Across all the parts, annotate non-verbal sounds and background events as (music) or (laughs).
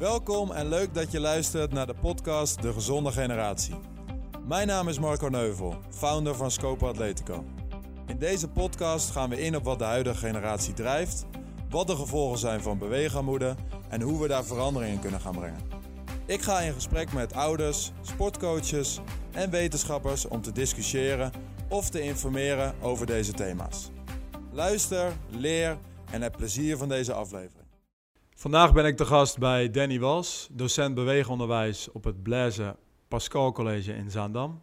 Welkom en leuk dat je luistert naar de podcast De Gezonde Generatie. Mijn naam is Marco Neuvel, founder van Scope Atletico. In deze podcast gaan we in op wat de huidige generatie drijft, wat de gevolgen zijn van beweegarmoede en hoe we daar verandering in kunnen gaan brengen. Ik ga in gesprek met ouders, sportcoaches en wetenschappers om te discussiëren of te informeren over deze thema's. Luister, leer en heb plezier van deze aflevering. Vandaag ben ik te gast bij Danny Wals, docent beweegonderwijs op het Blaise Pascal College in Zaandam.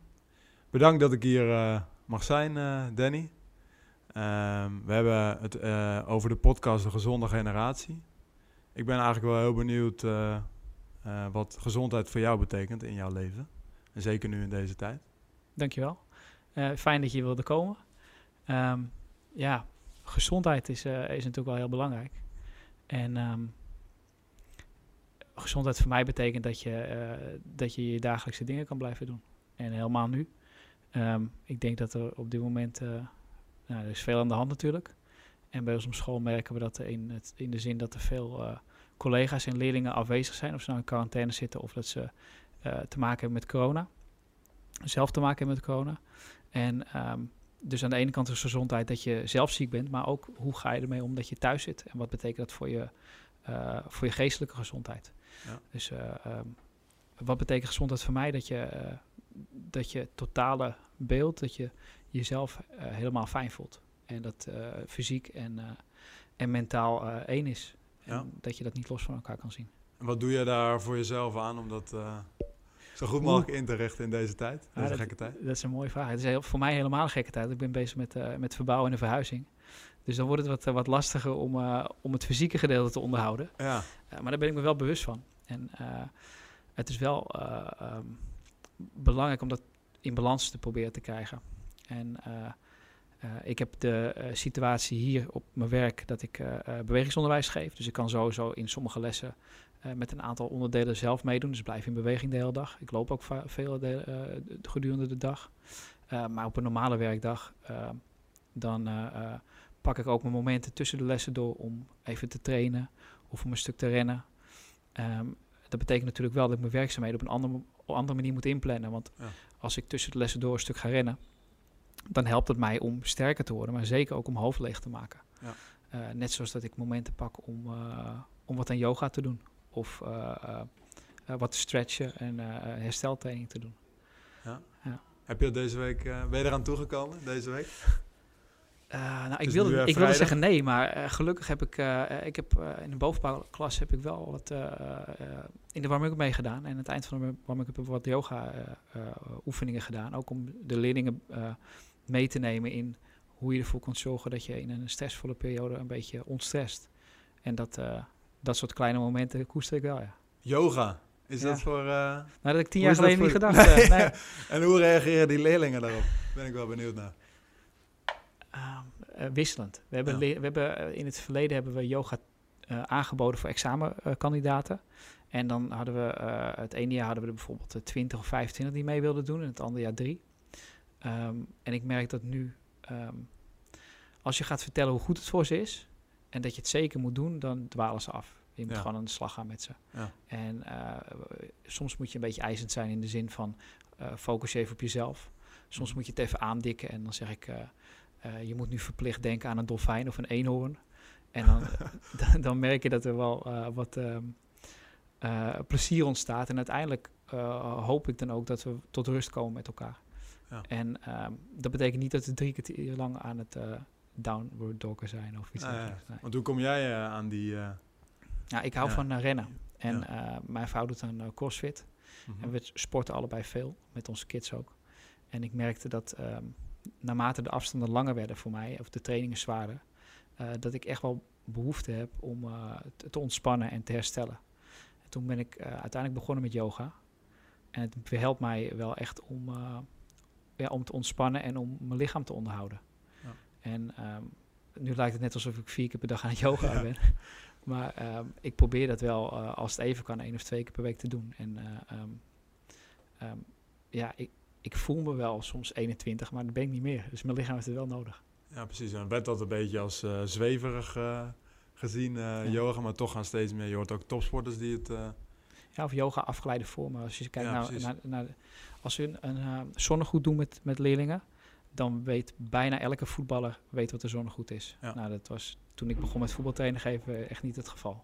Bedankt dat ik hier uh, mag zijn, uh, Danny. Uh, we hebben het uh, over de podcast De Gezonde Generatie. Ik ben eigenlijk wel heel benieuwd wat gezondheid voor jou betekent in jouw leven. En zeker nu in deze tijd. Dankjewel. fijn dat je wilde komen. Um, ja, gezondheid is, is natuurlijk wel heel belangrijk. En um, gezondheid voor mij betekent dat je, uh, dat je je dagelijkse dingen kan blijven doen. En helemaal nu. Um, ik denk dat er op dit moment, uh, nou, er is veel aan de hand natuurlijk. En bij ons op school merken we dat in, het, in de zin dat er veel uh, collega's en leerlingen afwezig zijn. Of ze nou in quarantaine zitten of dat ze te maken hebben met corona. Zelf te maken hebben met corona. En um, dus aan de ene kant is gezondheid dat je zelf ziek bent. Maar ook hoe ga je ermee om dat je thuis zit. En wat betekent dat voor je, voor je geestelijke gezondheid. Ja. Dus uh, wat betekent gezondheid voor mij? Dat je, uh, dat je totale beeld, dat je jezelf uh, helemaal fijn voelt. En dat fysiek en, en mentaal één is. En ja. dat je dat niet los van elkaar kan zien. En wat doe je daar voor jezelf aan om dat zo goed mogelijk in te richten in deze tijd? Deze ja, gekke tijd? Dat is een mooie vraag. Het is heel, voor mij helemaal een gekke tijd. Ik ben bezig met, met verbouwen en verhuizing. Dus dan wordt het wat, wat lastiger om, uh, om het fysieke gedeelte te onderhouden. Ja. Uh, maar daar ben ik me wel bewust van. En het is wel um, belangrijk om dat in balans te proberen te krijgen. En ik heb de situatie hier op mijn werk dat ik bewegingsonderwijs geef. Dus ik kan sowieso in sommige lessen met een aantal onderdelen zelf meedoen. Dus blijf in beweging de hele dag. Ik loop ook veel de, gedurende de dag. maar op een normale werkdag dan pak ik ook mijn momenten tussen de lessen door om even te trainen of om een stuk te rennen. Um, dat betekent natuurlijk wel dat ik mijn werkzaamheden op een andere, andere manier moet inplannen. Want ja. als ik tussen de lessen door een stuk ga rennen, dan helpt het mij om sterker te worden, maar zeker ook om hoofd leeg te maken. Ja. Uh, net zoals dat ik momenten pak om, uh, om wat aan yoga te doen of uh, wat te stretchen en hersteltraining te doen. Ja. ja. Heb je deze week, ben je eraan toegekomen deze week? Uh, nou, ik wilde, ik wilde zeggen nee, maar uh, gelukkig heb ik, ik heb in de bovenbouwklas heb ik wel wat in de warming-up meegedaan. En aan het eind van de warming-up heb ik wat yoga oefeningen gedaan. Ook om de leerlingen mee te nemen in hoe je ervoor kunt zorgen dat je in een stressvolle periode een beetje ontstrest. En dat, dat soort kleine momenten koester ik wel, ja. Yoga? Is ja. dat voor... nou, dat heb ik tien jaar geleden niet gedacht. Nee. nee. (laughs) en hoe reageren die leerlingen daarop? Ben ik wel benieuwd naar. Uh, wisselend. We hebben, ja. we hebben uh, in het verleden hebben we yoga uh, aangeboden voor examenkandidaten. en dan hadden we het ene jaar hadden we er bijvoorbeeld 20 of 25 die mee wilden doen, en het andere jaar drie. Um, en ik merk dat nu, um, als je gaat vertellen hoe goed het voor ze is en dat je het zeker moet doen, dan dwalen ze af. Je moet ja. gewoon aan de slag gaan met ze. Ja. En soms moet je een beetje eisend zijn in de zin van focus je even op jezelf. Soms moet je het even aandikken en dan zeg ik, uh, je moet nu verplicht denken aan een dolfijn of een eenhoorn. En dan, (laughs) (laughs) dan, dan, merk je dat er wel uh, wat uh, plezier ontstaat. En uiteindelijk hoop ik dan ook dat we tot rust komen met elkaar. Ja. En ehm, dat betekent niet dat we drie keer lang aan het downward doggen zijn of iets dergelijks. Nee. Want hoe kom jij aan die... ja, ik hou ja. van rennen. En ja. mijn vrouw doet dan crossfit. Mm -hmm. En we sporten allebei veel, met onze kids ook. En ik merkte dat... Um, naarmate de afstanden langer werden voor mij, of de trainingen zwaarder, uh, dat ik echt wel behoefte heb om uh, te, te, ontspannen en te herstellen. En toen ben ik uh, uiteindelijk begonnen met yoga. En het helpt mij wel echt om, ja, om te ontspannen en om mijn lichaam te onderhouden. Ja. En um, nu lijkt het net alsof ik vier keer per dag aan yoga (laughs) ja. ben. Maar um, ik probeer dat wel, als het even kan, één of twee keer per week te doen. En um, ja, ik, ik voel me wel soms 21, maar dat ben ik niet meer. Dus mijn lichaam heeft het wel nodig. Ja, precies. En werd dat een beetje als uh, zweverig uh, gezien, uh, ja. yoga, maar toch gaan steeds meer. Je hoort ook topsporters die het Ja, of yoga afgeleide vormen. Als je kijkt naar, naar, naar, als we een, een zonnegoed doen met, met leerlingen, dan weet bijna elke voetballer weet wat een zonnegoed is. Nou, dat was toen ik begon met voetbaltrainen geven echt niet het geval.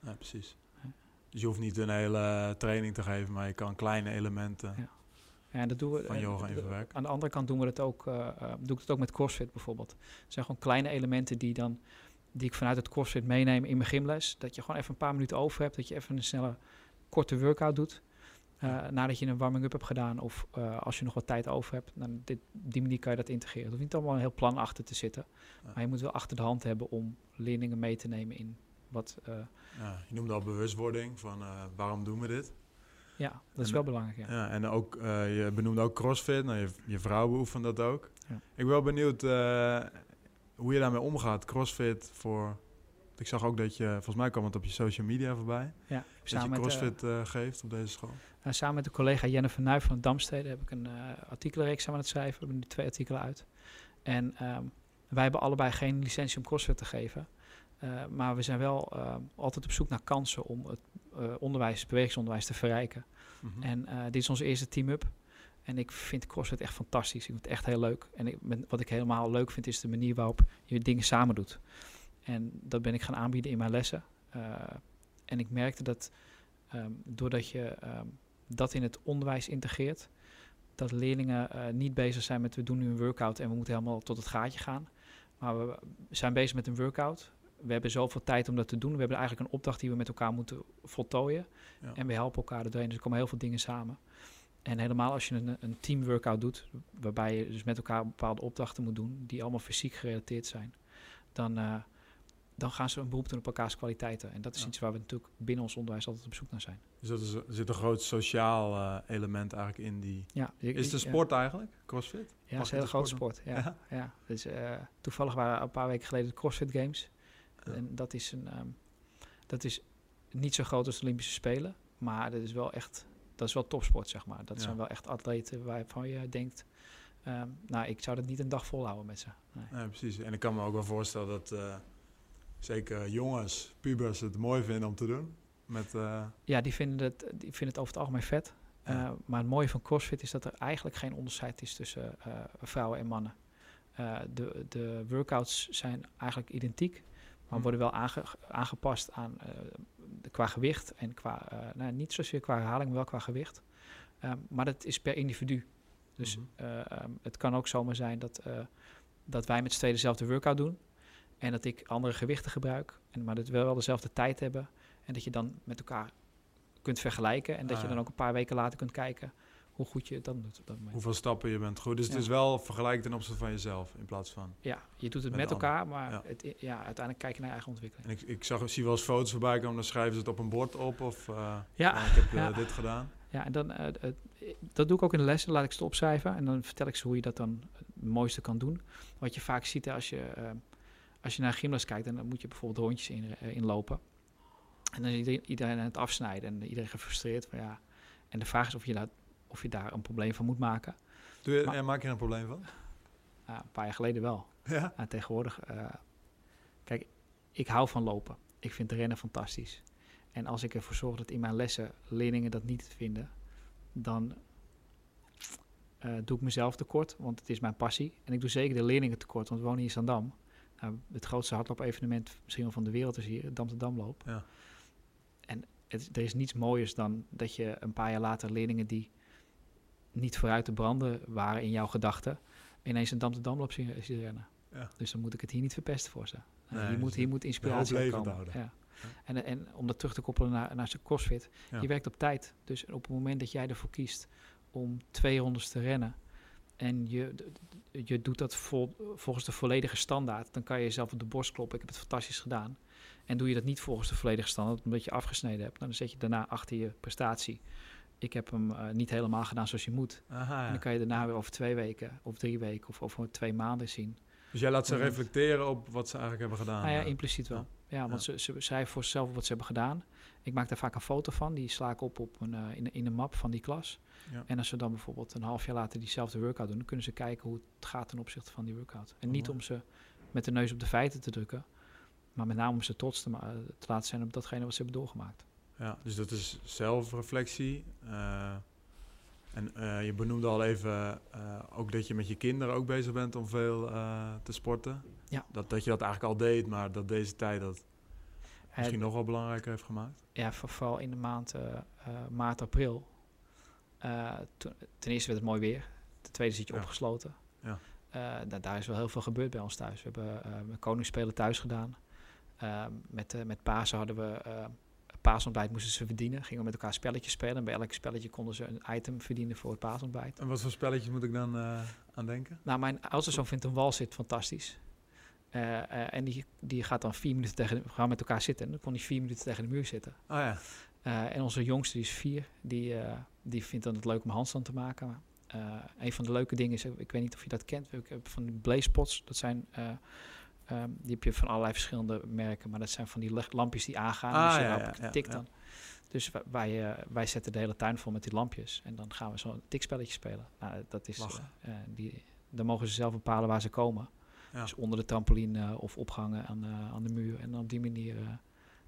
Ja, precies. Dus je hoeft niet een hele training te geven, maar je kan kleine elementen Ja, dat doen we, van yoga verwerken. Aan de andere kant doen we het ook, uh, doe ik het ook met CrossFit bijvoorbeeld. Het zijn gewoon kleine elementen die, dan, die ik vanuit het CrossFit meeneem in mijn gymles. Dat je gewoon even een paar minuten over hebt, dat je even een snelle, korte workout doet. Uh, nadat je een warming-up hebt gedaan of uh, als je nog wat tijd over hebt, dan dit, die manier kan je dat integreren. Er hoeft niet allemaal een heel plan achter te zitten, ja. maar je moet wel achter de hand hebben om leerlingen mee te nemen in wat... Ja, je noemde al bewustwording van waarom doen we dit? Ja, dat is wel belangrijk. Ja. ja en ook, je benoemde ook CrossFit, nou, je, je vrouw beoefent dat ook. Ja. Ik ben wel benieuwd hoe je daarmee omgaat. CrossFit voor ik zag ook dat je, volgens mij kwam het op je social media voorbij. Ja, dat je CrossFit uh, geeft op deze school. Samen met de collega Jennifer Nuijf van Damstede heb ik een artikelenreeks aan het schrijven. We hebben nu twee artikelen uit. En um, wij hebben allebei geen licentie om CrossFit te geven. Uh, maar we zijn wel uh, altijd op zoek naar kansen om het uh, onderwijs, bewegingsonderwijs te verrijken. -hmm. En dit is onze eerste team-up. En ik vind CrossFit echt fantastisch. Ik vind het echt heel leuk. En wat ik helemaal leuk vind, is de manier waarop je dingen samen doet. En dat ben ik gaan aanbieden in mijn lessen. Uh, en ik merkte dat um, doordat je um, dat in het onderwijs integreert, dat leerlingen uh, niet bezig zijn met we doen nu een workout en we moeten helemaal tot het gaatje gaan. Maar we zijn bezig met een workout. We hebben zoveel tijd om dat te doen. We hebben eigenlijk een opdracht die we met elkaar moeten voltooien. Ja. En we helpen elkaar erdoorheen. Dus er komen heel veel dingen samen. En helemaal als je een, een team workout doet, waarbij je dus met elkaar bepaalde opdrachten moet doen, die allemaal fysiek gerelateerd zijn, dan, uh, dan gaan ze een beroep doen op elkaars kwaliteiten. En dat is ja. iets waar we natuurlijk binnen ons onderwijs altijd op zoek naar zijn. Dus dat is, er zit een groot sociaal uh, element eigenlijk in die... Ja, ik, is het een sport ja. eigenlijk, CrossFit? Ja, het is een hele grote sport. Ja, ja. ja. Dus, uh, toevallig waren een paar weken geleden de CrossFit Games. En dat is, een, um, dat is niet zo groot als de Olympische Spelen. Maar dat is wel echt... Dat is wel topsport, zeg maar. Dat zijn wel echt atleten waarvan je denkt... Um, nou, ik zou dat niet een dag volhouden met ze. Nee. nee precies. En ik kan me ook wel voorstellen dat... Uh, zeker jongens, pubers het mooi vinden om te doen. Met, uh... Ja, die vinden, het, die vinden het over het algemeen vet. Ja. Uh, maar het mooie van CrossFit is dat er eigenlijk geen onderscheid is tussen vrouwen en mannen. de, de workouts zijn eigenlijk identiek, maar hm. worden wel aange, aangepast aan qua gewicht en qua, nou, niet zozeer qua herhaling, maar wel qua gewicht. maar dat is per individu. Dus mm -hmm. het kan ook zomaar zijn dat, dat wij met z'n tweeën dezelfde workout doen. En dat ik andere gewichten gebruik, en, maar dat we wel dezelfde tijd hebben. En dat je dan met elkaar kunt vergelijken. En dat ah, je dan ook een paar weken later kunt kijken hoe goed je het dan doet. Dat Hoeveel stappen je bent goed. Dus ja. het is wel vergelijken ten opzichte van jezelf in plaats van. Ja, je doet het met, met elkaar, maar ja. Het, ja, uiteindelijk kijk je naar je eigen ontwikkeling. En ik, ik zag, zie wel eens foto's voorbij komen, dan schrijven ze het op een bord op of uh, ja. Nou, ik heb uh, dit gedaan. Ja, en dan, uh, dat doe ik ook in de lessen, laat ik ze opschrijven. En dan vertel ik ze hoe je dat dan het mooiste kan doen. Wat je vaak ziet als je als je naar gymles kijkt, dan moet je bijvoorbeeld rondjes in, inlopen. En dan is iedereen, iedereen aan het afsnijden en iedereen gefrustreerd. Van, ja. En de vraag is of je, dat, of je daar een probleem van moet maken. Doe je, maar, ja, maak je er een probleem van? Uh, een paar jaar geleden wel. Ja? Uh, tegenwoordig, kijk, ik hou van lopen. Ik vind rennen fantastisch. En als ik ervoor zorg dat in mijn lessen leerlingen dat niet vinden, dan doe ik mezelf tekort, want het is mijn passie. En ik doe zeker de leerlingen tekort, want we wonen hier in Zandam. Nou, het grootste hardloop-evenement misschien wel van de wereld is hier, Dam de Damloop. Ja. En het, er is niets mooiers dan dat je een paar jaar later leerlingen die niet vooruit te branden waren in jouw gedachten, ineens een Dam de Damloop zien, zien rennen. Ja. Dus dan moet ik het hier niet verpesten voor ze. Nee, hier, moet, hier moet inspiratie komen. Houden. Ja. ja. En, en om dat terug te koppelen naar, naar zijn crossfit. Ja. Je werkt op tijd. Dus op het moment dat jij ervoor kiest om twee rondes te rennen en je, je doet dat vol, volgens de volledige standaard, dan kan je jezelf op de borst kloppen. Ik heb het fantastisch gedaan. En doe je dat niet volgens de volledige standaard, omdat je afgesneden hebt, dan zet je daarna achter je prestatie. Ik heb hem uh, niet helemaal gedaan zoals je moet. Aha, en dan kan je daarna weer over twee weken, of drie weken, of over twee maanden zien. Dus jij laat ze reflecteren op wat ze eigenlijk hebben gedaan? Nou ja, impliciet wel. Ja, ja want. Ze, ze zei voor zichzelf wat ze hebben gedaan. Ik maak daar vaak een foto van, die sla ik op, op een, uh, in, in een map van die klas. Ja. En als ze dan bijvoorbeeld een half jaar later diezelfde workout doen, dan kunnen ze kijken hoe het gaat ten opzichte van die workout. En oh, niet om ze met de neus op de feiten te drukken, maar met name om ze trots te, te laten zijn op datgene wat ze hebben doorgemaakt. Ja, dus dat is zelfreflectie. Uh, en uh, je benoemde al even ook dat je met je kinderen ook bezig bent om veel te sporten. Ja. Dat, dat je dat eigenlijk al deed, maar dat deze tijd dat misschien nog wel belangrijker heeft gemaakt. Ja, vooral in de maand maart, april. Ten eerste werd het mooi weer. Ten tweede zit je opgesloten. Ja. Uh, daar is wel heel veel gebeurd bij ons thuis. We hebben uh, koningsspelen thuis gedaan. Uh, met, met Pasen hadden we paasontbijt moesten ze verdienen. Gingen we met elkaar spelletjes spelen. En bij elk spelletje konden ze een item verdienen voor het paasontbijt. En wat voor spelletjes moet ik dan aan denken? Nou, mijn oudste zoon vindt een walzit fantastisch. en die, die gaat dan vier minuten tegen... We gaan met elkaar zitten. En dan kon hij vier minuten tegen de muur zitten. Oh ja. en onze jongste, die is vier, die, die vindt dan het leuk om handstand te maken. Uh, een van de leuke dingen is, ik weet niet of je dat kent, van die blazepots. Dat zijn, uh, um, die heb je van allerlei verschillende merken, maar dat zijn van die lampjes die aangaan. Ah, dus je ja, ja, tikt dan. Dus wij, uh, wij zetten de hele tuin vol met die lampjes en dan gaan we zo'n tikspelletje spelen. Nou, dat is, die, dan mogen ze zelf bepalen waar ze komen. Dus onder de trampoline of opgangen aan, aan de muur. En op die manier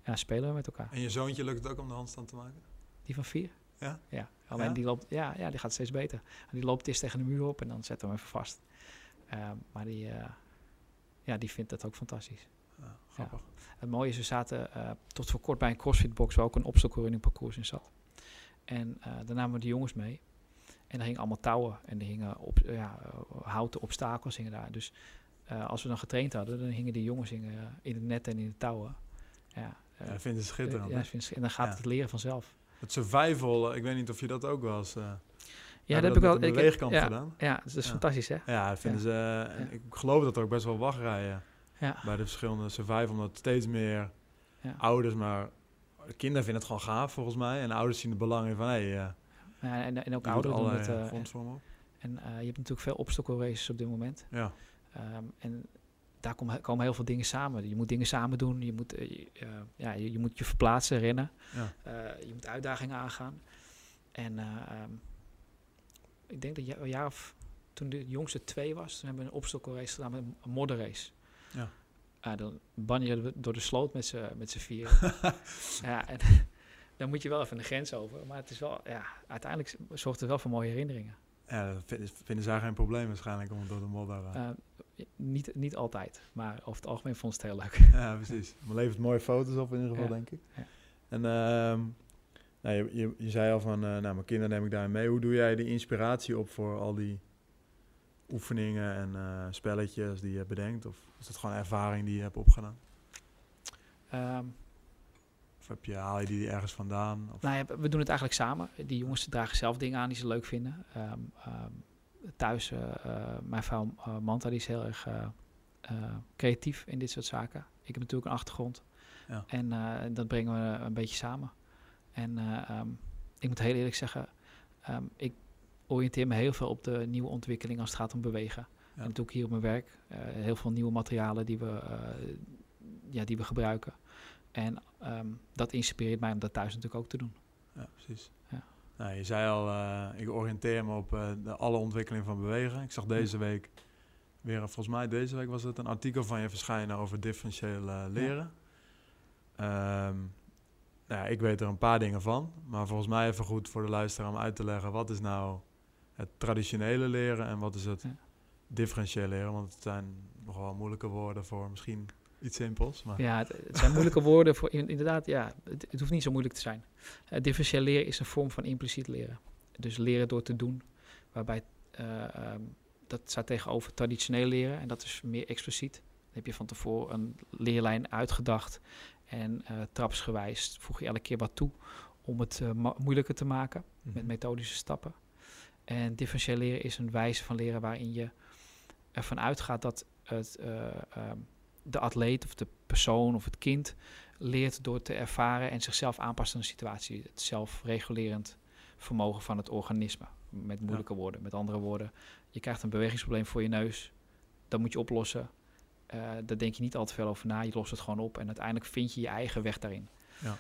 ja, spelen we met elkaar. En je zoontje lukt het ook om de handstand te maken? Die van vier? Ja? Ja. Alleen die loopt, ja, ja, die gaat steeds beter. En die loopt eerst tegen de muur op en dan zetten we hem even vast. Uh, maar die, ja, die vindt dat ook fantastisch. Ja, grappig. Het mooie is, we zaten uh, tot voor kort bij een crossfitbox waar ook een obstacle parcours in zat. En daar namen we de jongens mee. En er hingen allemaal touwen en er hingen op, ja, houten obstakels hingen daar. Dus als we dan getraind hadden, dan hingen die jongens hingen, in het net en in de touwen. Ja, ja vinden ze schitterend. ja, en dan gaat het leren vanzelf. Het survival, eh, ik weet niet of je dat ook wel eens... Ja, dat heb ik wel. Ik heb ja, gedaan. Ja, dat is fantastisch, hè? Ja, vinden ze. Ik geloof dat er ook best wel wachtrijen ja. bij de verschillende survival, omdat steeds meer ouders, maar kinderen vinden het gewoon gaaf volgens mij, en ouders zien het belang in van, hé. Hey, ja, en, en ook ouderen doen het. Uh, en uh, je hebt natuurlijk veel obstacle races op dit moment. Ja. Um, en daar komen, komen heel veel dingen samen. Je moet dingen samen doen. Je moet, uh, ja, je, je, moet je verplaatsen, rennen. Ja. Je moet uitdagingen aangaan. En um, ik denk dat een jaar of toen de jongste twee was, toen hebben we een obstacle race gedaan met een modderrace. Ja. Uh, dan banjeren we door de sloot met z'n vier. (laughs) ja, en (laughs) dan moet je wel even de grens over. Maar het is wel, ja, uiteindelijk zorgt het wel voor mooie herinneringen. Ja, dat vinden zij geen probleem waarschijnlijk om door de modder... Uh, niet, niet altijd, maar over het algemeen vond het heel leuk. Ja, precies. Maar levert mooie foto's op in ieder geval, denk ik. Ja. En uh, nou, je, je, je, zei al van, uh, nou, mijn kinderen neem ik daarin mee. Hoe doe jij de inspiratie op voor al die oefeningen en uh, spelletjes die je bedenkt? Of is dat gewoon ervaring die je hebt opgedaan? Um, of heb je, haal je die ergens vandaan? Of? Nou ja, we doen het eigenlijk samen. Die jongens dragen zelf dingen aan die ze leuk vinden. Um, um, thuis, uh, mijn vrouw Manta, die is heel erg creatief in dit soort zaken. Ik heb natuurlijk een achtergrond. Ja. En dat brengen we een beetje samen. En um, ik moet heel eerlijk zeggen, ik oriënteer me heel veel op de nieuwe ontwikkeling als het gaat om bewegen. Ja. En dat doe ik hier op mijn werk. heel veel nieuwe materialen die we, ja, die we gebruiken. En um, dat inspireert mij om dat thuis natuurlijk ook te doen. Ja, precies. Ja. Nou, je zei al, uh, ik oriënteer me op de alle ontwikkeling van bewegen. Ik zag deze week weer, volgens mij deze week was het een artikel van je verschijnen over differentieel uh, leren. Ja. Um, nou ja, ik weet er een paar dingen van, maar volgens mij even goed voor de luisteraar om uit te leggen wat is nou het traditionele leren en wat is het ja. differentieel leren, want het zijn nogal moeilijke woorden voor misschien Iets simpels. Maar. Ja, het, zijn moeilijke (laughs) woorden. Voor, inderdaad, ja, het, het, hoeft niet zo moeilijk te zijn. Uh, differentieel leren is een vorm van impliciet leren. Dus leren door te doen, waarbij uh, um, dat staat tegenover traditioneel leren en dat is meer expliciet. Dan heb je van tevoren een leerlijn uitgedacht en uh, trapsgewijs voeg je elke keer wat toe om het moeilijker te maken mm -hmm. met methodische stappen. En differentieel leren is een wijze van leren waarin je ervan uitgaat dat het um, de atleet of de persoon of het kind leert door te ervaren en zichzelf aanpassen aan de situatie. Het zelfregulerend vermogen van het organisme. Met moeilijke woorden. Met andere woorden, je krijgt een bewegingsprobleem voor je neus. Dat moet je oplossen. Uh, daar denk je niet al te veel over na. Je lost het gewoon op. En uiteindelijk vind je je eigen weg daarin. Ja.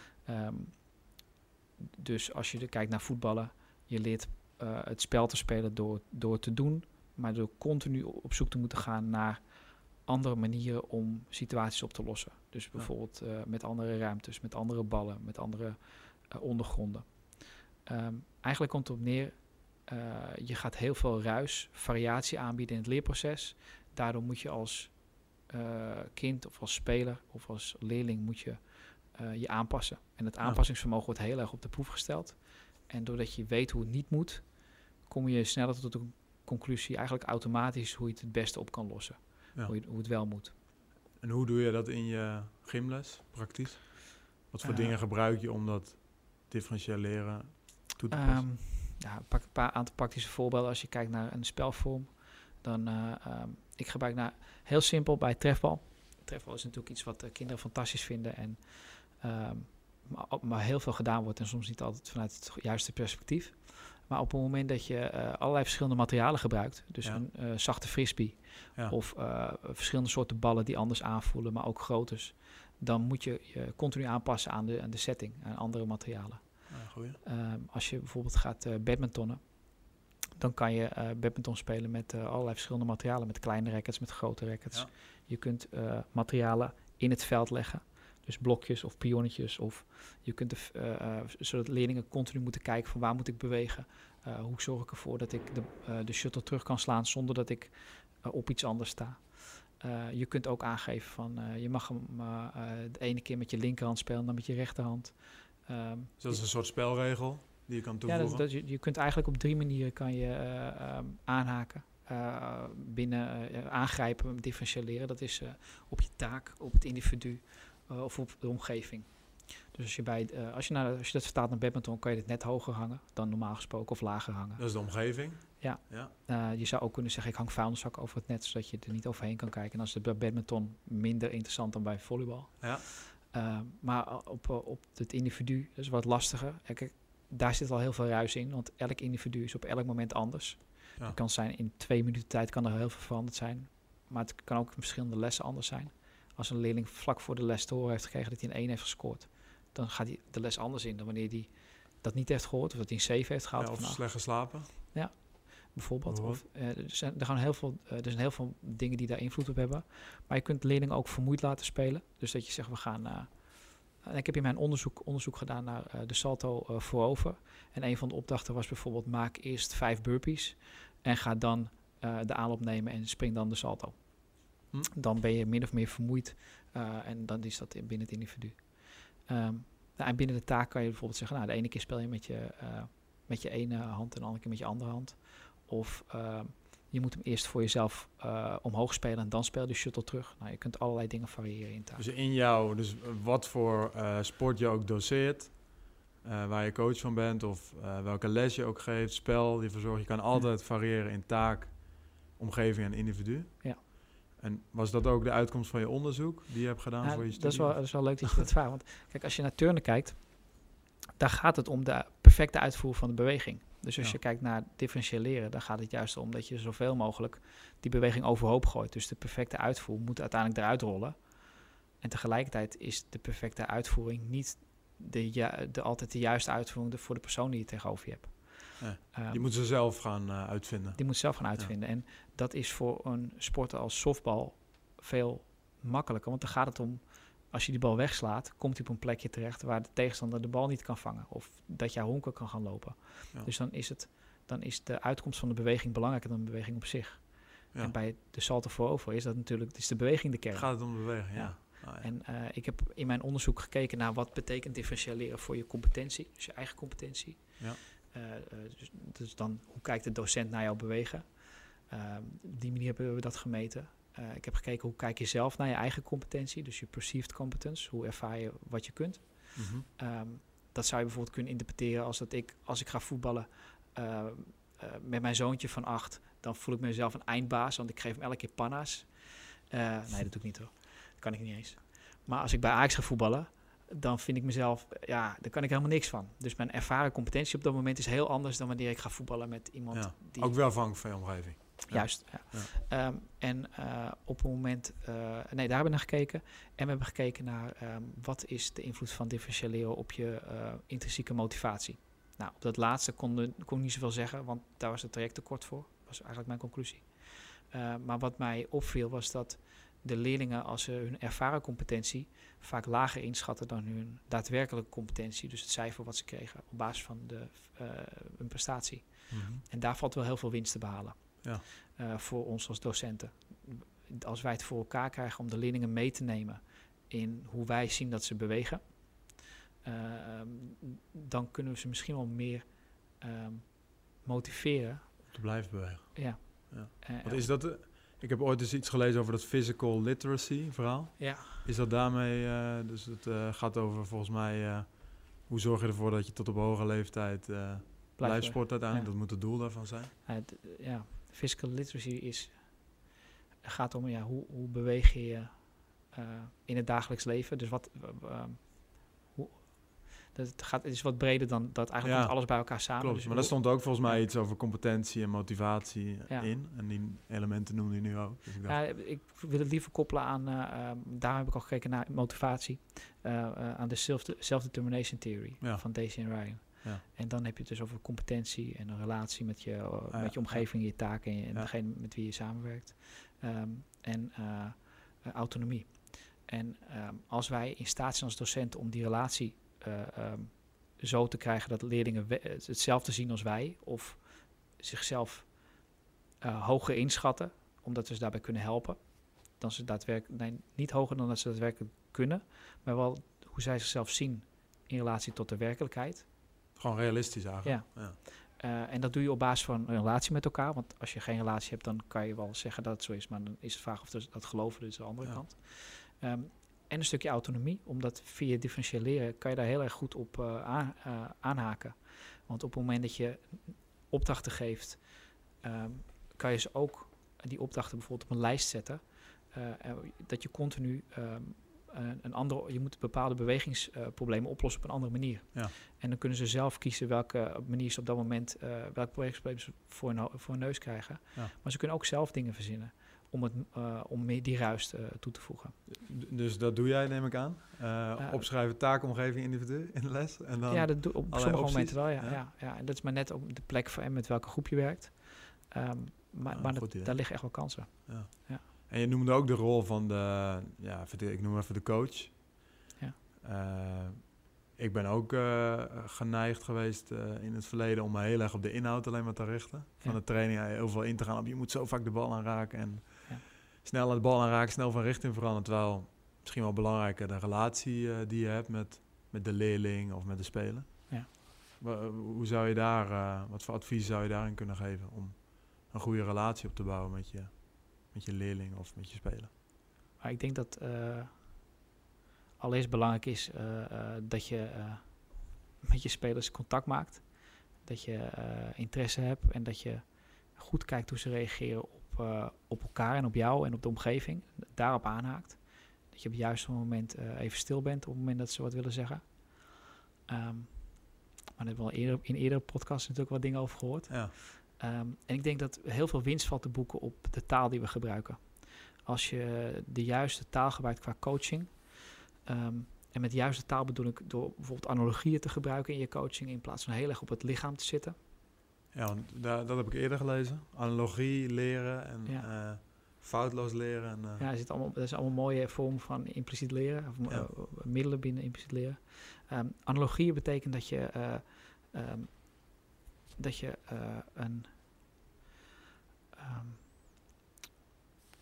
Um, dus als je kijkt naar voetballen, je leert uh, het spel te spelen door, door te doen, maar door continu op zoek te moeten gaan naar andere manieren om situaties op te lossen. Dus bijvoorbeeld uh, met andere ruimtes, met andere ballen, met andere ondergronden. Ehm, eigenlijk komt het op neer, je gaat heel veel ruis, variatie aanbieden in het leerproces. Daardoor moet je als kind of als speler of als leerling moet je je aanpassen. En het aanpassingsvermogen wordt heel erg op de proef gesteld. En doordat je weet hoe het niet moet, kom je sneller tot de conclusie, eigenlijk automatisch, hoe je het het beste op kan lossen. Hoe, je, hoe, het wel moet. En hoe doe je dat in je gymles, praktisch? Wat voor dingen gebruik je om dat differentieel leren toe te passen? Um, ja, pak een paar aantal praktische voorbeelden. Als je kijkt naar een spelvorm, dan uh, ik gebruik naar heel simpel bij trefbal. Trefbal is natuurlijk iets wat kinderen fantastisch vinden en ehm, maar, maar, heel veel gedaan wordt en soms niet altijd vanuit het juiste perspectief. Maar op het moment dat je uh, allerlei verschillende materialen gebruikt, dus een uh, zachte frisbee of uh, verschillende soorten ballen die anders aanvoelen, maar ook groottes, dan moet je je continu aanpassen aan de, aan de setting, aan andere materialen. Ja, als je bijvoorbeeld gaat badmintonnen, dan kan je badminton spelen met allerlei verschillende materialen, met kleine rackets, met grote rackets. Je kunt materialen in het veld leggen. Dus blokjes of pionnetjes. Of je kunt de, uh, zodat leerlingen continu moeten kijken van waar moet ik bewegen. Uh, hoe zorg ik ervoor dat ik de, de shuttle terug kan slaan zonder dat ik op iets anders sta. je kunt ook aangeven van je mag hem de ene keer met je linkerhand spelen, dan met je rechterhand. Um, dus dat is een soort spelregel die je kan toevoegen? Ja, dat, je, je kunt eigenlijk op drie manieren kan je um, aanhaken. Uh, binnen uh, aangrijpen, differentiëren. Dat is op je taak, op het individu, of op de omgeving. Dus als je, bij, als, je naar, als je dat vertaalt naar badminton, kan je het net hoger hangen dan normaal gesproken of lager hangen. Dat is de omgeving? Ja. ja. Uh, je zou ook kunnen zeggen, ik hang vuilniszak over het net, zodat je er niet overheen kan kijken. En dan is het bij badminton minder interessant dan bij volleybal. Ja. maar op, op het individu is wat lastiger. Kijk, daar zit al heel veel ruis in, want elk individu is op elk moment anders. Ja. Het kan zijn in twee minuten tijd kan er heel veel veranderd zijn. Maar het kan ook in verschillende lessen anders zijn als een leerling vlak voor de les te horen heeft gekregen dat hij een 1 heeft gescoord, dan gaat hij de les anders in dan wanneer hij dat niet heeft gehoord of dat hij een 7 heeft gehaald. of, slecht geslapen. Ja, bijvoorbeeld. Of, uh, er, zijn, er, gaan heel veel, uh, er zijn heel veel dingen die daar invloed op hebben. Maar je kunt leerlingen ook vermoeid laten spelen. Dus dat je zegt, we gaan... Uh, ik heb in mijn onderzoek, onderzoek gedaan naar de salto voorover. En een van de opdrachten was bijvoorbeeld... maak eerst vijf burpees en ga dan de aanloop nemen en spring dan de salto. Hm? dan ben je min of meer vermoeid en dan is dat binnen het individu. Um, en binnen de taak kan je bijvoorbeeld zeggen, nou, de ene keer speel je met je, met je ene hand en de andere keer met je andere hand. Of uh, je moet hem eerst voor jezelf uh, omhoog spelen en dan speel je de shuttle terug. Nou, je kunt allerlei dingen variëren in taak. Dus in jou, dus wat voor sport je ook doseert, waar je coach van bent of welke les je ook geeft, spel, die verzorgt, je kan altijd variëren in taak, omgeving en individu. Ja. En was dat ook de uitkomst van je onderzoek die je hebt gedaan voor je studie? Dat is, wel, dat is wel leuk dat je dat vraagt. Want kijk, als je naar turnen kijkt, daar gaat het om de perfecte uitvoer van de beweging. Dus als je kijkt naar differentiëren, dan gaat het juist om dat je zoveel mogelijk die beweging overhoop gooit. Dus de perfecte uitvoer moet uiteindelijk eruit rollen. En tegelijkertijd is de perfecte uitvoering niet de, de, altijd de juiste uitvoering voor de persoon die je tegenover je hebt. Ehm, die moeten ze zelf gaan uh, uitvinden. Die moet zelf gaan uitvinden. En dat is voor een sporter als softbal veel makkelijker. Want dan gaat het om, als je die bal wegslaat, komt hij op een plekje terecht waar de tegenstander de bal niet kan vangen. Of dat jij honken kan gaan lopen. Dus dan is, het, dan is de uitkomst van de beweging belangrijker dan de beweging op zich. Ja. En bij de salto voorover is dat natuurlijk, is de beweging de kern. Gaat het om de beweging, ja. Ah, en uh, ik heb in mijn onderzoek gekeken naar wat betekent differentiëren voor je competentie, dus je eigen competentie. Ja. Eh, eh, dus, dus, dan, hoe kijkt de docent naar jouw bewegen? Ehm, op die manier hebben we dat gemeten. Eh, ik heb gekeken hoe kijk je zelf naar je eigen competentie, dus je perceived competence. Hoe ervaar je wat je kunt? Mhm. Ehm, dat zou je bijvoorbeeld kunnen interpreteren als dat ik, als ik ga voetballen met mijn zoontje van acht, dan voel ik mezelf een eindbaas, want ik geef hem elke keer panna's. nee, dat doe ik niet hoor. Dat kan ik niet eens. Maar als ik bij Ajax ga voetballen, dan vind ik mezelf, ja, daar kan ik helemaal niks van. Dus mijn ervaren competentie op dat moment is heel anders dan wanneer ik ga voetballen met iemand ja, die... Ook wel afhankelijk van je omgeving. Juist, ja. Um, en uh, op het moment, uh, nee, daar hebben we naar gekeken. En we hebben gekeken naar um, wat is de invloed van differentiëren op je uh, intrinsieke motivatie. Nou, op dat laatste kon, kon ik niet zoveel zeggen, want daar was het traject te kort voor. was eigenlijk mijn conclusie. maar wat mij opviel was dat de leerlingen, als ze hun ervaren competentie vaak lager inschatten dan hun daadwerkelijke competentie. Dus het cijfer wat ze kregen op basis van de, hun prestatie. Mhm. En daar valt wel heel veel winst te behalen ja. uh, voor ons als docenten. Als wij het voor elkaar krijgen om de leerlingen mee te nemen in hoe wij zien dat ze bewegen, uh, dan kunnen we ze misschien wel meer ehm, motiveren. Om te blijven bewegen. Ja. ja. Wat is dat? Ik heb ooit eens iets gelezen over dat physical literacy verhaal. Ja. Is dat daarmee, dus het gaat over volgens mij, hoe zorg je ervoor dat je tot op hoge leeftijd blijft sporten uiteindelijk? Dat moet het doel daarvan zijn. ja, physical literacy is, gaat om ja, hoe, hoe beweeg je je in het dagelijks leven. Dus wat, dat het, gaat, het is wat breder dan dat eigenlijk komt alles bij elkaar samen. Klopt, dus maar daar stond ook volgens mij iets over competentie en motivatie in. En die elementen noemde je nu ook. Dus ik, dacht... ja, ik wil het liever koppelen aan, uh, daar heb ik al gekeken naar motivatie, uh, aan de self-determination theory van Daisy en Ryan. Ja. En dan heb je het dus over competentie en een relatie met je, ah, met je omgeving, je taken en, en degene met wie je samenwerkt. Um, en autonomie. En um, als wij in staat zijn als docenten om die relatie uh, um, zo te krijgen dat leerlingen hetzelfde zien als wij of zichzelf uh, hoger inschatten, omdat we ze daarbij kunnen helpen. Dan ze daadwerkelijk, nee, niet hoger dan dat ze daadwerkelijk kunnen, maar wel hoe zij zichzelf zien in relatie tot de werkelijkheid. Gewoon realistisch eigenlijk. Ja. ja. Uh, en dat doe je op basis van een relatie met elkaar. Want als je geen relatie hebt, dan kan je wel zeggen dat het zo is. Maar dan is de vraag of dat geloven dus de andere ja. kant. Um, en een stukje autonomie, omdat via differentiëren kan je daar heel erg goed op uh, aan, uh, aanhaken. Want op het moment dat je opdrachten geeft, um, kan je ze ook die opdrachten bijvoorbeeld op een lijst zetten. Dat je continu um, een andere, je moet bepaalde bewegingsproblemen oplossen op een andere manier. Ja. En dan kunnen ze zelf kiezen welke manier ze op dat moment, welke bewegingsproblemen ze voor een, voor een neus krijgen. Ja. Maar ze kunnen ook zelf dingen verzinnen om, het, uh, om meer die ruis uh, toe te voegen. Dus dat doe jij, neem ik aan? Uh, opschrijven taakomgeving individu in de les? En dan ja, dat doe op sommige opties. momenten wel, ja, ja. ja. Ja, En dat is maar net op de plek voor en met welke groep je werkt. Um, maar, ah, maar dat, daar liggen echt wel kansen. Ja. ja. En je noemde ook de rol van de, ja, ik noem even de coach. Ja. ik ben ook geneigd geweest in het verleden om me heel erg op de inhoud alleen maar te richten. Van ja. de training heel veel in te gaan op je moet zo vaak de bal aanraken en snel aan de bal aanraken, snel van richting veranderen. Terwijl misschien wel belangrijker de relatie die je hebt met, met de leerling of met de speler. Ja. hoe zou je daar, wat voor advies zou je daarin kunnen geven om een goede relatie op te bouwen met je, met je leerling of met je speler? Maar ik denk dat uh, allereerst belangrijk is dat je met je spelers contact maakt. Dat je interesse hebt en dat je goed kijkt hoe ze reageren op uh, op elkaar en op jou en op de omgeving, daarop aanhaakt. Dat je op het juiste moment uh, even stil bent op het moment dat ze wat willen zeggen. Um, maar daar hebben we al eerder, in eerdere podcasts natuurlijk wat dingen over gehoord. Ja. Um, en ik denk dat heel veel winst valt te boeken op de taal die we gebruiken. Als je de juiste taal gebruikt qua coaching. Um, en met de juiste taal bedoel ik door bijvoorbeeld analogieën te gebruiken in je coaching in plaats van heel erg op het lichaam te zitten. Ja, daar, dat heb ik eerder gelezen. Analogie leren en ja. uh, foutloos leren. En, uh. Ja, er zit allemaal, dat is allemaal mooie vorm van impliciet leren, of ja. uh, middelen binnen impliciet leren. Um, analogieën betekent dat je, um, dat je een... Um,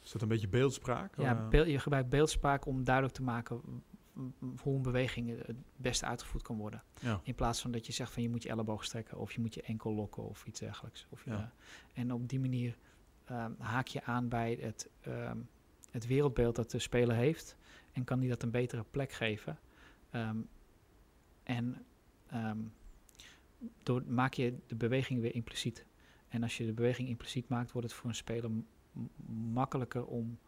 is dat een beetje beeldspraak? Ja, beeld, je gebruikt beeldspraak om duidelijk te maken hoe een beweging het beste uitgevoerd kan worden. Ja. In plaats van dat je zegt van je moet je elleboog strekken of je moet je enkel lokken of iets dergelijks. Of ja. en op die manier um, haak je aan bij het, um, het wereldbeeld dat de speler heeft en kan die dat een betere plek geven. Um, en door, maak je de beweging weer impliciet. En als je de beweging impliciet maakt, wordt het voor een speler makkelijker om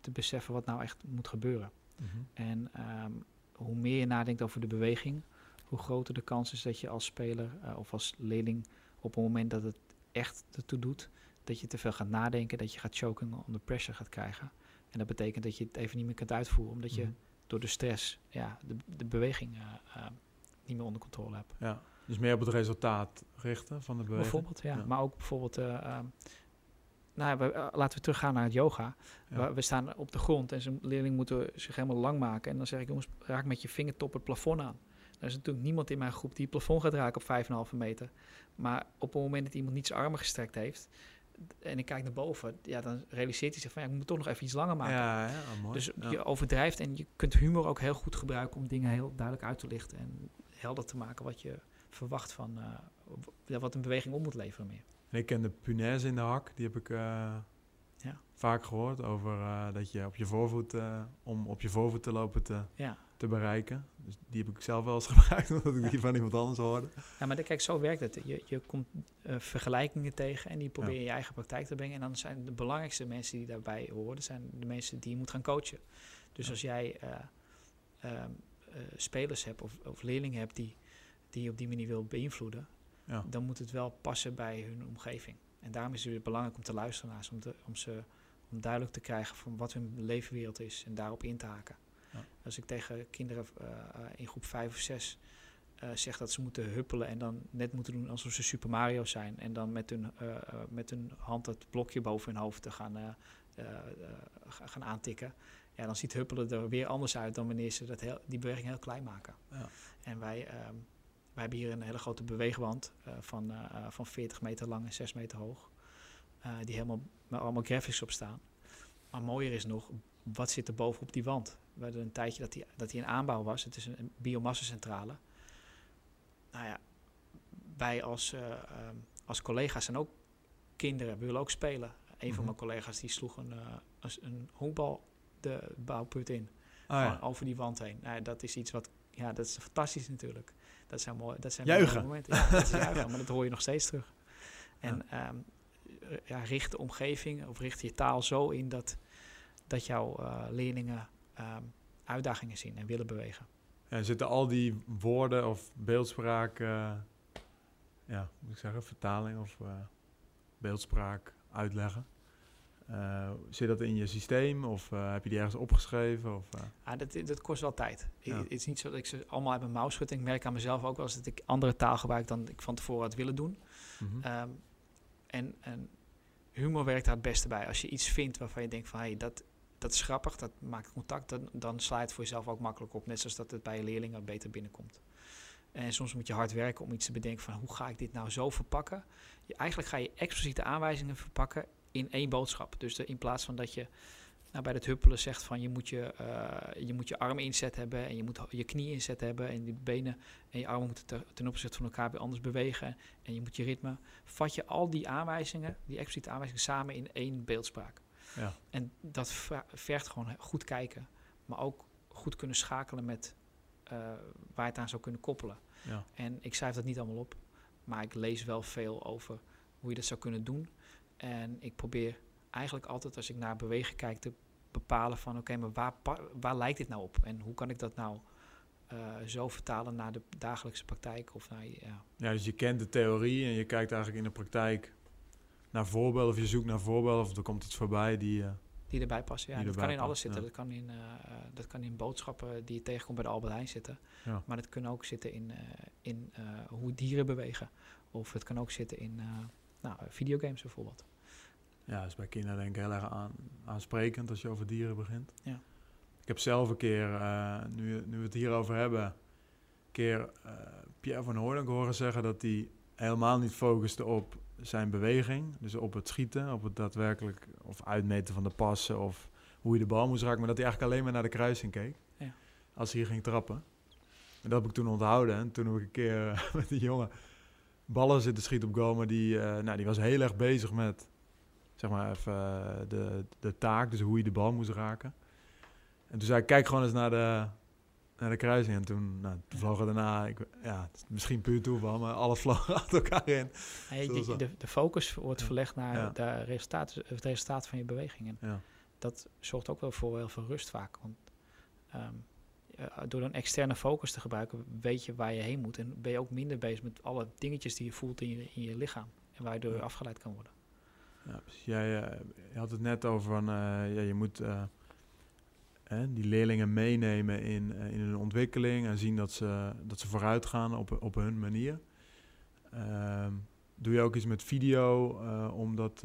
te beseffen wat nou echt moet gebeuren. Mhm. En um, hoe meer je nadenkt over de beweging, hoe groter de kans is dat je als speler uh, of als leerling op het moment dat het echt ertoe doet, dat je te veel gaat nadenken, dat je gaat choken onder pressure gaat krijgen. En dat betekent dat je het even niet meer kunt uitvoeren, omdat je mhm. door de stress ja, de, de beweging uh, uh, niet meer onder controle hebt. Ja, dus meer op het resultaat richten van de beweging? Bijvoorbeeld, ja. ja. Maar ook bijvoorbeeld, uh, nou, we, uh, laten we teruggaan naar het yoga. We, we, staan op de grond en zijn leerling moeten zich helemaal lang maken. En dan zeg ik, jongens, raak met je vingertop het plafond aan. Er is natuurlijk niemand in mijn groep die het plafond gaat raken op 5,5 meter. Maar op het moment dat iemand niet zijn armen gestrekt heeft, en ik kijk naar boven, ja, dan realiseert hij zich van ja, ik moet toch nog even iets langer maken. Ja, ja, mooi. Dus je overdrijft en je kunt humor ook heel goed gebruiken om dingen heel duidelijk uit te lichten en helder te maken wat je verwacht van uh, wat een beweging op moet leveren meer. En ik ken de punaise in de hak, die heb ik uh, ja. vaak gehoord over uh, dat je op je voorvoet, om op je voorvoet te lopen te, ja te bereiken. Dus die heb ik zelf wel eens (laughs) gebruikt, omdat ik die van iemand anders hoorde. Ja, maar kijk, zo werkt het. Je, je komt vergelijkingen tegen en die probeer je in je eigen praktijk te brengen. En dan zijn de belangrijkste mensen die daarbij horen, zijn de mensen die je moet gaan coachen. Dus als jij uh, spelers hebt of, of, leerlingen hebt die, die je op die manier wil beïnvloeden, ja. dan moet het wel passen bij hun omgeving. En daarom is het weer belangrijk om te luisteren naar ze, om, om, ze, om duidelijk te krijgen van wat hun leefwereld is en daarop in te haken. Als ik tegen kinderen uh, in groep 5 of 6 uh, zeg dat ze moeten huppelen en dan net moeten doen alsof ze Super Mario zijn. En dan met hun, uh, met hun hand het blokje boven hun hoofd te gaan, gaan aantikken. Ja, dan ziet huppelen er weer anders uit dan wanneer ze dat heel, die beweging heel klein maken. Ja. En wij, ehm, wij hebben hier een hele grote beweegwand van, van 40 meter lang en 6 meter hoog. die helemaal met allemaal graphics op staan. Maar mooier is nog, wat zit er bovenop die wand? We hadden een tijdje dat die, dat die in aanbouw was. Het is een, biomassacentrale. Nou ja, wij als, uh, als collega's zijn ook kinderen, we willen ook spelen. Een van mhm. mijn collega's die sloeg een, een honkbal de bouwput in. Oh, ja. Over die wand heen. Nou, dat is iets wat, ja, dat is fantastisch natuurlijk. Dat zijn mooi, dat zijn juichen. momenten. Ja, dat is (laughs) juichen, maar dat hoor je nog steeds terug. En ja. Um, ja, richt de omgeving of richt je taal zo in dat, dat jouw uh, leerlingen um, uitdagingen zien en willen bewegen. Ja, zitten al die woorden of beeldspraak, uh, ja, moet ik zeggen, vertaling of uh, beeldspraak uitleggen? Uh, zit dat in je systeem of heb je die ergens opgeschreven? Of, ah, dat, dat kost wel tijd. Ja. Het is niet zo dat ik ze allemaal uit mijn mouw schud. Ik merk aan mezelf ook wel eens dat ik andere taal gebruik dan ik van tevoren had willen doen. Mm -hmm. um, en, en humor werkt daar het beste bij. Als je iets vindt waarvan je denkt van... Hey, dat, dat is grappig, dat maakt contact, dan, dan sla je het voor jezelf ook makkelijk op. Net zoals dat het bij je leerlingen beter binnenkomt. En soms moet je hard werken om iets te bedenken van hoe ga ik dit nou zo verpakken. Je, eigenlijk ga je expliciete aanwijzingen verpakken in één boodschap. Dus de, in plaats van dat je nou, bij het huppelen zegt van je moet je, uh, je moet je armen inzet hebben en je moet je knie inzet hebben en je benen en je armen moeten te, ten opzichte van elkaar weer anders bewegen en je moet je ritme. Vat je al die aanwijzingen, die expliciete aanwijzingen samen in één beeldspraak. Ja. En dat vergt gewoon goed kijken, maar ook goed kunnen schakelen met uh, waar je het aan zou kunnen koppelen. Ja. En ik schrijf dat niet allemaal op, maar ik lees wel veel over hoe je dat zou kunnen doen. En ik probeer eigenlijk altijd als ik naar bewegen kijk te bepalen van oké, maar waar, waar lijkt dit nou op? En hoe kan ik dat nou uh, zo vertalen naar de dagelijkse praktijk? Of naar, ja. ja, dus je kent de theorie en je kijkt eigenlijk in de praktijk naar voorbeelden, of je zoekt naar voorbeelden, of er komt iets voorbij die... Uh, die erbij passen, ja. Dat kan in alles zitten. Dat, kan in, uh, dat kan in boodschappen die je tegenkomt bij de Albert Heijn zitten. Ja. Maar dat kan ook zitten in, in hoe dieren bewegen. Of het kan ook zitten in nou, videogames bijvoorbeeld. Ja, dat is bij kinderen denk ik heel erg aan, aansprekend als je over dieren begint. Ja. Ik heb zelf een keer, nu, nu we het hierover hebben, een keer Pierre van Hoornk horen zeggen dat hij helemaal niet focuste op zijn beweging. Dus op het schieten, op het daadwerkelijk of uitmeten van de passen of hoe je de bal moest raken. Maar dat hij eigenlijk alleen maar naar de kruising keek. Ja. Als hij hier ging trappen. En dat heb ik toen onthouden. En toen heb ik een keer (laughs) met die jongen ballen zitten schieten op goal. Maar die, uh, nou, die was heel erg bezig met zeg maar even uh, de, de taak. Dus hoe je de bal moest raken. En toen zei ik, kijk gewoon eens naar de, naar de kruising. En toen, nou, toen vlogen daarna, ik, ja, misschien puur toeval, maar alles vloog (laughs) achter elkaar in. Ja, de, de, de, focus wordt verlegd naar ja. de resultaat, het resultaat van je bewegingen. Ja. Dat zorgt ook wel voor heel veel rust vaak. Want um, door een externe focus te gebruiken, weet je waar je heen moet. En ben je ook minder bezig met alle dingetjes die je voelt in je, in je lichaam. En waardoor je afgeleid kan worden. Ja, jij uh, je had het net over van, uh, ja, je moet die leerlingen meenemen in, in hun ontwikkeling en zien dat ze, dat ze vooruit gaan op, op hun manier. Um, doe je ook iets met video om dat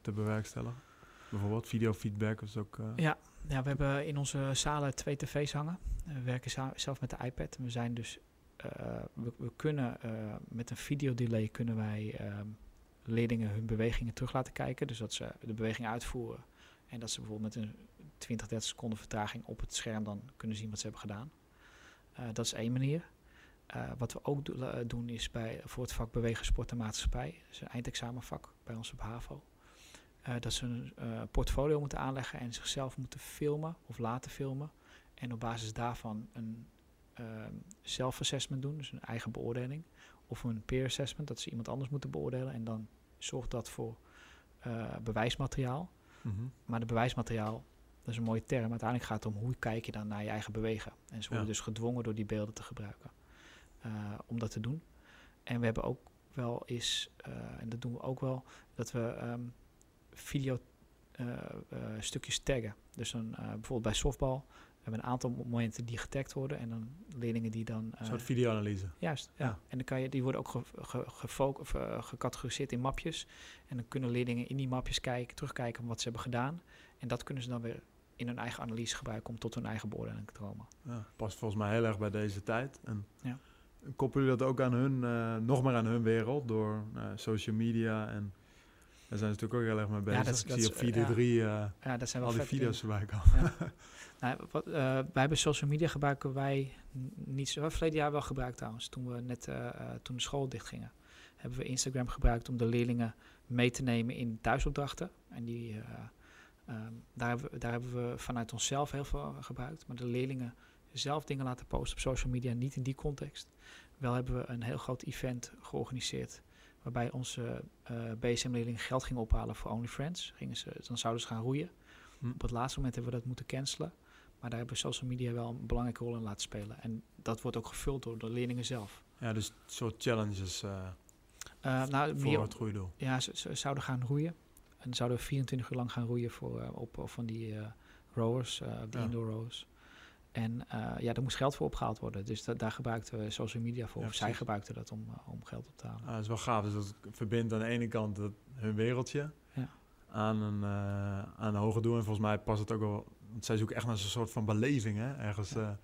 te bewerkstelligen? Bijvoorbeeld videofeedback is ook... Ja, ja, we hebben in onze zalen twee tv's hangen. We werken zelf met de iPad. We zijn dus... we, we, kunnen met een videodelay kunnen wij ehm, leerlingen hun bewegingen terug laten kijken. Dus dat ze de beweging uitvoeren. En dat ze bijvoorbeeld met een 20, 30 seconden vertraging op het scherm dan kunnen zien wat ze hebben gedaan. Dat is één manier. Wat we ook do eh, doen is bij, voor het vak Bewegen, Sport en Maatschappij. Dat een eindexamenvak bij ons op HAVO. Dat ze een portfolio moeten aanleggen en zichzelf moeten filmen of laten filmen. En op basis daarvan een zelfassessment doen, dus een eigen beoordeling. Of een peer assessment, dat ze iemand anders moeten beoordelen. En dan zorgt dat voor bewijsmateriaal. Mhm. Maar de bewijsmateriaal, dat is een mooie term. Uiteindelijk gaat het om hoe kijk je dan naar je eigen bewegen. En ze worden dus gedwongen door die beelden te gebruiken uh, om dat te doen. En we hebben ook wel eens, uh, en dat doen we ook wel, dat we um, video uh, stukjes taggen. Dus dan bijvoorbeeld bij softbal we hebben een aantal momenten die getagd worden en dan leerlingen die dan... een soort videoanalyse. Juist, ja. En dan kan je, die worden ook ge, ge, of, gecategoriseerd in mapjes. En dan kunnen leerlingen in die mapjes kijken, terugkijken wat ze hebben gedaan. En dat kunnen ze dan weer in hun eigen analyse gebruiken om tot hun eigen beoordeling te komen. Ja, past volgens mij heel erg bij deze tijd. En ja. koppelen jullie dat ook aan hun, uh, nog meer aan hun wereld door uh, social media en... Daar zijn ze natuurlijk ook heel erg mee bezig. Ja, dat, Ik dat zie op 4 3 uh, ja, dat zijn wel al die video's erbij komen. Ja. nou, wat, uh, wij hebben social media gebruiken wij niet zo. Verleden jaar wel gebruikt trouwens, toen we net uh, toen de school dichtgingen. Hebben we Instagram gebruikt om de leerlingen mee te nemen in thuisopdrachten. En die Um, daar, hebben we, daar hebben we vanuit onszelf heel veel gebruikt. Maar de leerlingen zelf dingen laten posten op social media, niet in die context. Wel hebben we een heel groot event georganiseerd. Waarbij onze uh, BSM-leerlingen geld gingen ophalen voor OnlyFriends. Gingen ze, dan zouden ze gaan roeien. Hm. Op het laatste moment hebben we dat moeten cancelen. Maar daar hebben social media wel een belangrijke rol in laten spelen. En dat wordt ook gevuld door de leerlingen zelf. Ja, dus soort challenges uh, uh, nou, voor meer, het goede doel. Ja, ze, ze, zouden gaan roeien. En zouden we 24 uur lang gaan roeien voor, op, op, van die rowers, de indoor rowers. En ja, er moest geld voor opgehaald worden. Dus daar gebruikten we social media voor. Ja, zij gebruikten dat om, om geld op te halen. Ah, dat is wel gaaf. Dus dat verbindt aan de ene kant hun wereldje ja. aan, een, aan een hoger doel. En volgens mij past het ook wel... Want zij zoeken echt naar een soort van beleving, hè? Ergens... Ja.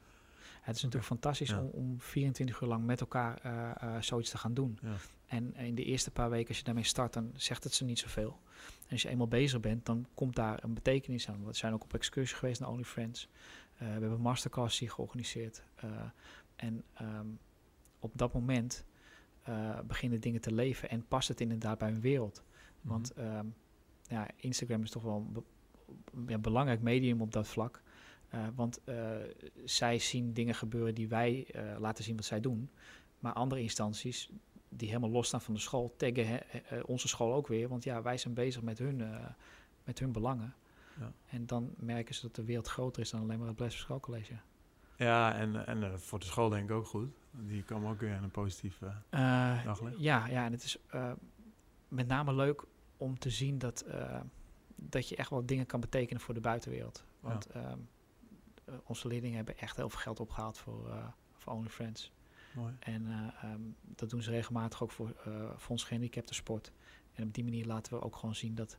Het is natuurlijk fantastisch om, om, 24 uur lang met elkaar zoiets te gaan doen. En in de eerste paar weken, als je daarmee start, dan zegt het ze niet zoveel. En als je eenmaal bezig bent, dan komt daar een betekenis aan. We zijn ook op excursie geweest naar OnlyFriends. Uh, we hebben masterclass hier georganiseerd. Uh, en um, op dat moment uh, beginnen dingen te leven en past het inderdaad bij hun wereld. Mm Want um, ja, Instagram is toch wel een ja, belangrijk medium op dat vlak. want zij zien dingen gebeuren die wij laten zien wat zij doen. Maar andere instanties die helemaal losstaan van de school, taggen onze school ook weer. Want ja, wij zijn bezig met hun, met hun belangen. Ja. En dan merken ze dat de wereld groter is dan alleen maar het Blessed Schoolcollege. Ja, en, en uh, voor de school denk ik ook goed. Die komen ook weer in een positieve uh, daglicht. Ja, ja, en het is met name leuk om te zien dat, dat je echt wel dingen kan betekenen voor de buitenwereld. Want ja. Ehm, onze leerlingen hebben echt heel veel geld opgehaald voor, voor OnlyFriends. En uh, um, dat doen ze regelmatig ook voor, uh, voor ons gehandicapte sport. En op die manier laten we ook gewoon zien dat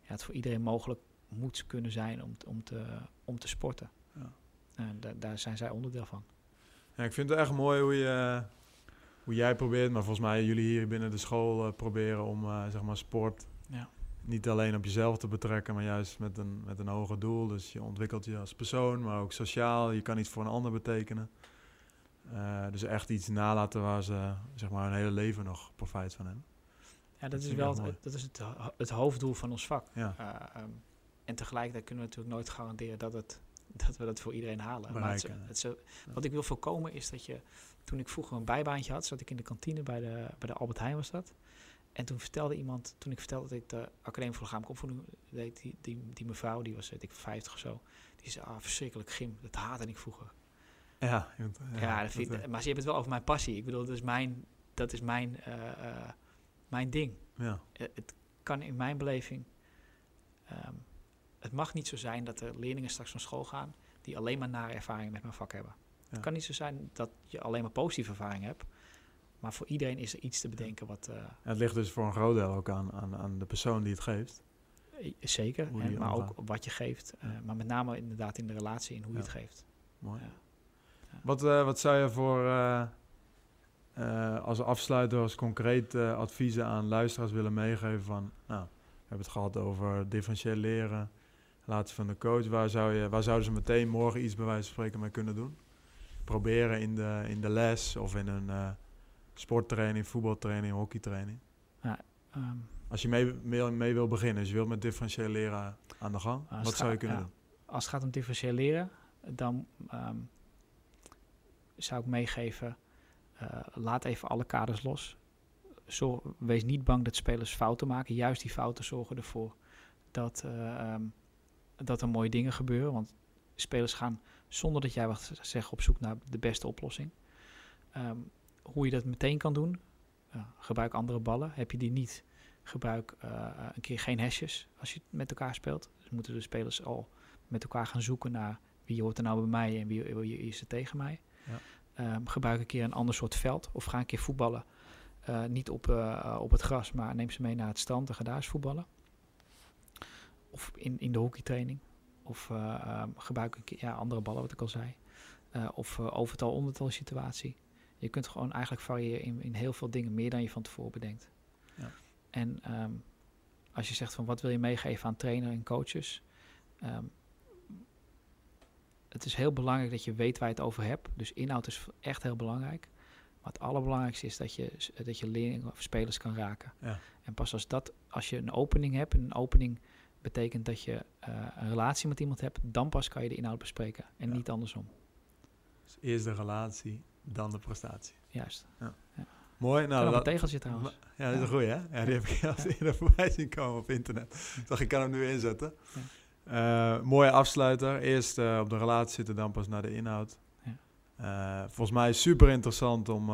ja, het voor iedereen mogelijk moet kunnen zijn om, om, te, om te sporten. Ja. En da daar zijn zij onderdeel van. Ja, ik vind het echt mooi hoe, je, hoe jij probeert, maar volgens mij jullie hier binnen de school uh, proberen om zeg maar sport ja. niet alleen op jezelf te betrekken, maar juist met een, met een hoger doel. Dus je ontwikkelt je als persoon, maar ook sociaal. Je kan iets voor een ander betekenen. Uh, dus echt iets nalaten waar ze zeg maar hun hele leven nog profijt van hebben. Ja, dat, is wel het, dat is het, het hoofddoel van ons vak. Ja. Um, en tegelijkertijd kunnen we natuurlijk nooit garanderen dat, het, dat we dat voor iedereen halen. maar het, het wat ik wil voorkomen is dat je, toen ik vroeger een bijbaantje had, zat ik in de kantine bij de, bij de Albert Heijn was dat. En toen vertelde iemand, toen ik vertelde dat ik de Academie voor Lichamelijke Opvoeding deed, die, die, die mevrouw, die was weet ik 50 of zo, die zei, ah, verschrikkelijk gym, dat haatte ik vroeger. Ja, ja, ja dat vind, maar je hebt het wel over mijn passie. Ik bedoel, dat is mijn, dat is mijn, uh, mijn ding. Ja. Eh, het kan in mijn beleving... Um, het mag niet zo zijn dat er leerlingen straks van school gaan... die alleen maar nare ervaringen met mijn vak hebben. Het kan niet zo zijn dat je alleen maar positieve ervaring hebt... maar voor iedereen is er iets te bedenken wat... het ligt dus voor een groot deel ook aan, aan, aan de persoon die het geeft. Zeker, en, maar ook wat je geeft. maar met name inderdaad in de relatie en hoe je het geeft. Mooi. Wat, wat zou je voor als afsluiter, als concreet adviezen aan luisteraars willen meegeven van, nou, we hebben het gehad over differentieel leren, laatste van de coach. Waar, zou je, waar zouden ze meteen morgen iets bij wijze van spreken mee kunnen doen? Proberen in de, in de les of in een uh, sporttraining, voetbaltraining, hockeytraining. Ja, um, als je mee, mee, mee, wil beginnen, dus je wilt met differentieel leren aan de gang, wat zou je kunnen doen? Als het gaat om differentieel leren, dan um, zou ik meegeven uh, laat even alle kaders los. Wees niet bang dat spelers fouten maken. Juist die fouten zorgen ervoor dat, uh, um, dat er mooie dingen gebeuren. Want spelers gaan zonder dat jij wat zegt op zoek naar de beste oplossing. Um, hoe je dat meteen kan doen, uh, gebruik andere ballen. Heb je die niet, gebruik een keer geen hesjes als je met elkaar speelt. Dus moeten de spelers al met elkaar gaan zoeken naar wie hoort er nou bij mij en wie, wie is er tegen mij. Ja. Um, gebruik een keer een ander soort veld of ga een keer voetballen. Uh, niet op, op het gras, maar neem ze mee naar het strand en ga daar eens voetballen. Of in, in de hockeytraining. Of uh, um, gebruik een keer ja, andere ballen, wat ik al zei. of overtal, ondertal situatie. Je kunt gewoon eigenlijk variëren in, in heel veel dingen, meer dan je van tevoren bedenkt. Ja. En um, als je zegt van wat wil je meegeven aan trainer en coaches, um, het is heel belangrijk dat je weet waar je het over hebt. Dus inhoud is echt heel belangrijk. Maar het allerbelangrijkste is dat je, dat je leerlingen of spelers kan raken. Ja. En pas als, dat, als je een opening hebt, een opening betekent dat je uh, een relatie met iemand hebt, dan pas kan je de inhoud bespreken en niet andersom. Dus eerst de relatie, dan de prestatie. Juist. Ja. Ja. Mooi. Nou, dat, een tegeltje trouwens. Ja, dat is een goeie, hè? Ja, die heb ik al eerder voorbij zien komen op internet. Ik dacht, ik kan hem nu inzetten. Uh, mooie afsluiter. Eerst uh, op de relatie zitten, dan pas naar de inhoud. Ja. Uh, volgens mij super interessant om,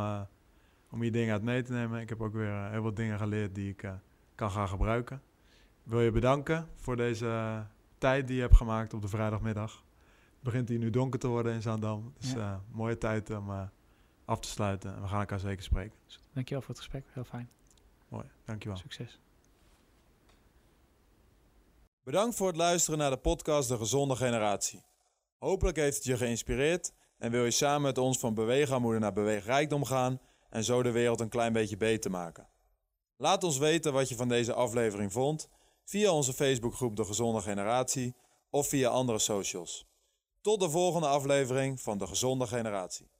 om hier dingen uit mee te nemen. Ik heb ook weer heel wat dingen geleerd die ik kan gaan gebruiken. Wil je bedanken voor deze tijd die je hebt gemaakt op de vrijdagmiddag. Het begint hier nu donker te worden in Zaandam. Dus ja. mooie tijd om af te sluiten. En we gaan elkaar zeker spreken. Dankjewel voor het gesprek. Heel fijn. Mooi, dankjewel. Succes. Bedankt voor het luisteren naar de podcast De Gezonde Generatie. Hopelijk heeft het je geïnspireerd en wil je samen met ons van beweegarmoede naar beweegrijkdom gaan en zo de wereld een klein beetje beter maken. Laat ons weten wat je van deze aflevering vond via onze Facebookgroep De Gezonde Generatie of via andere socials. Tot de volgende aflevering van De Gezonde Generatie.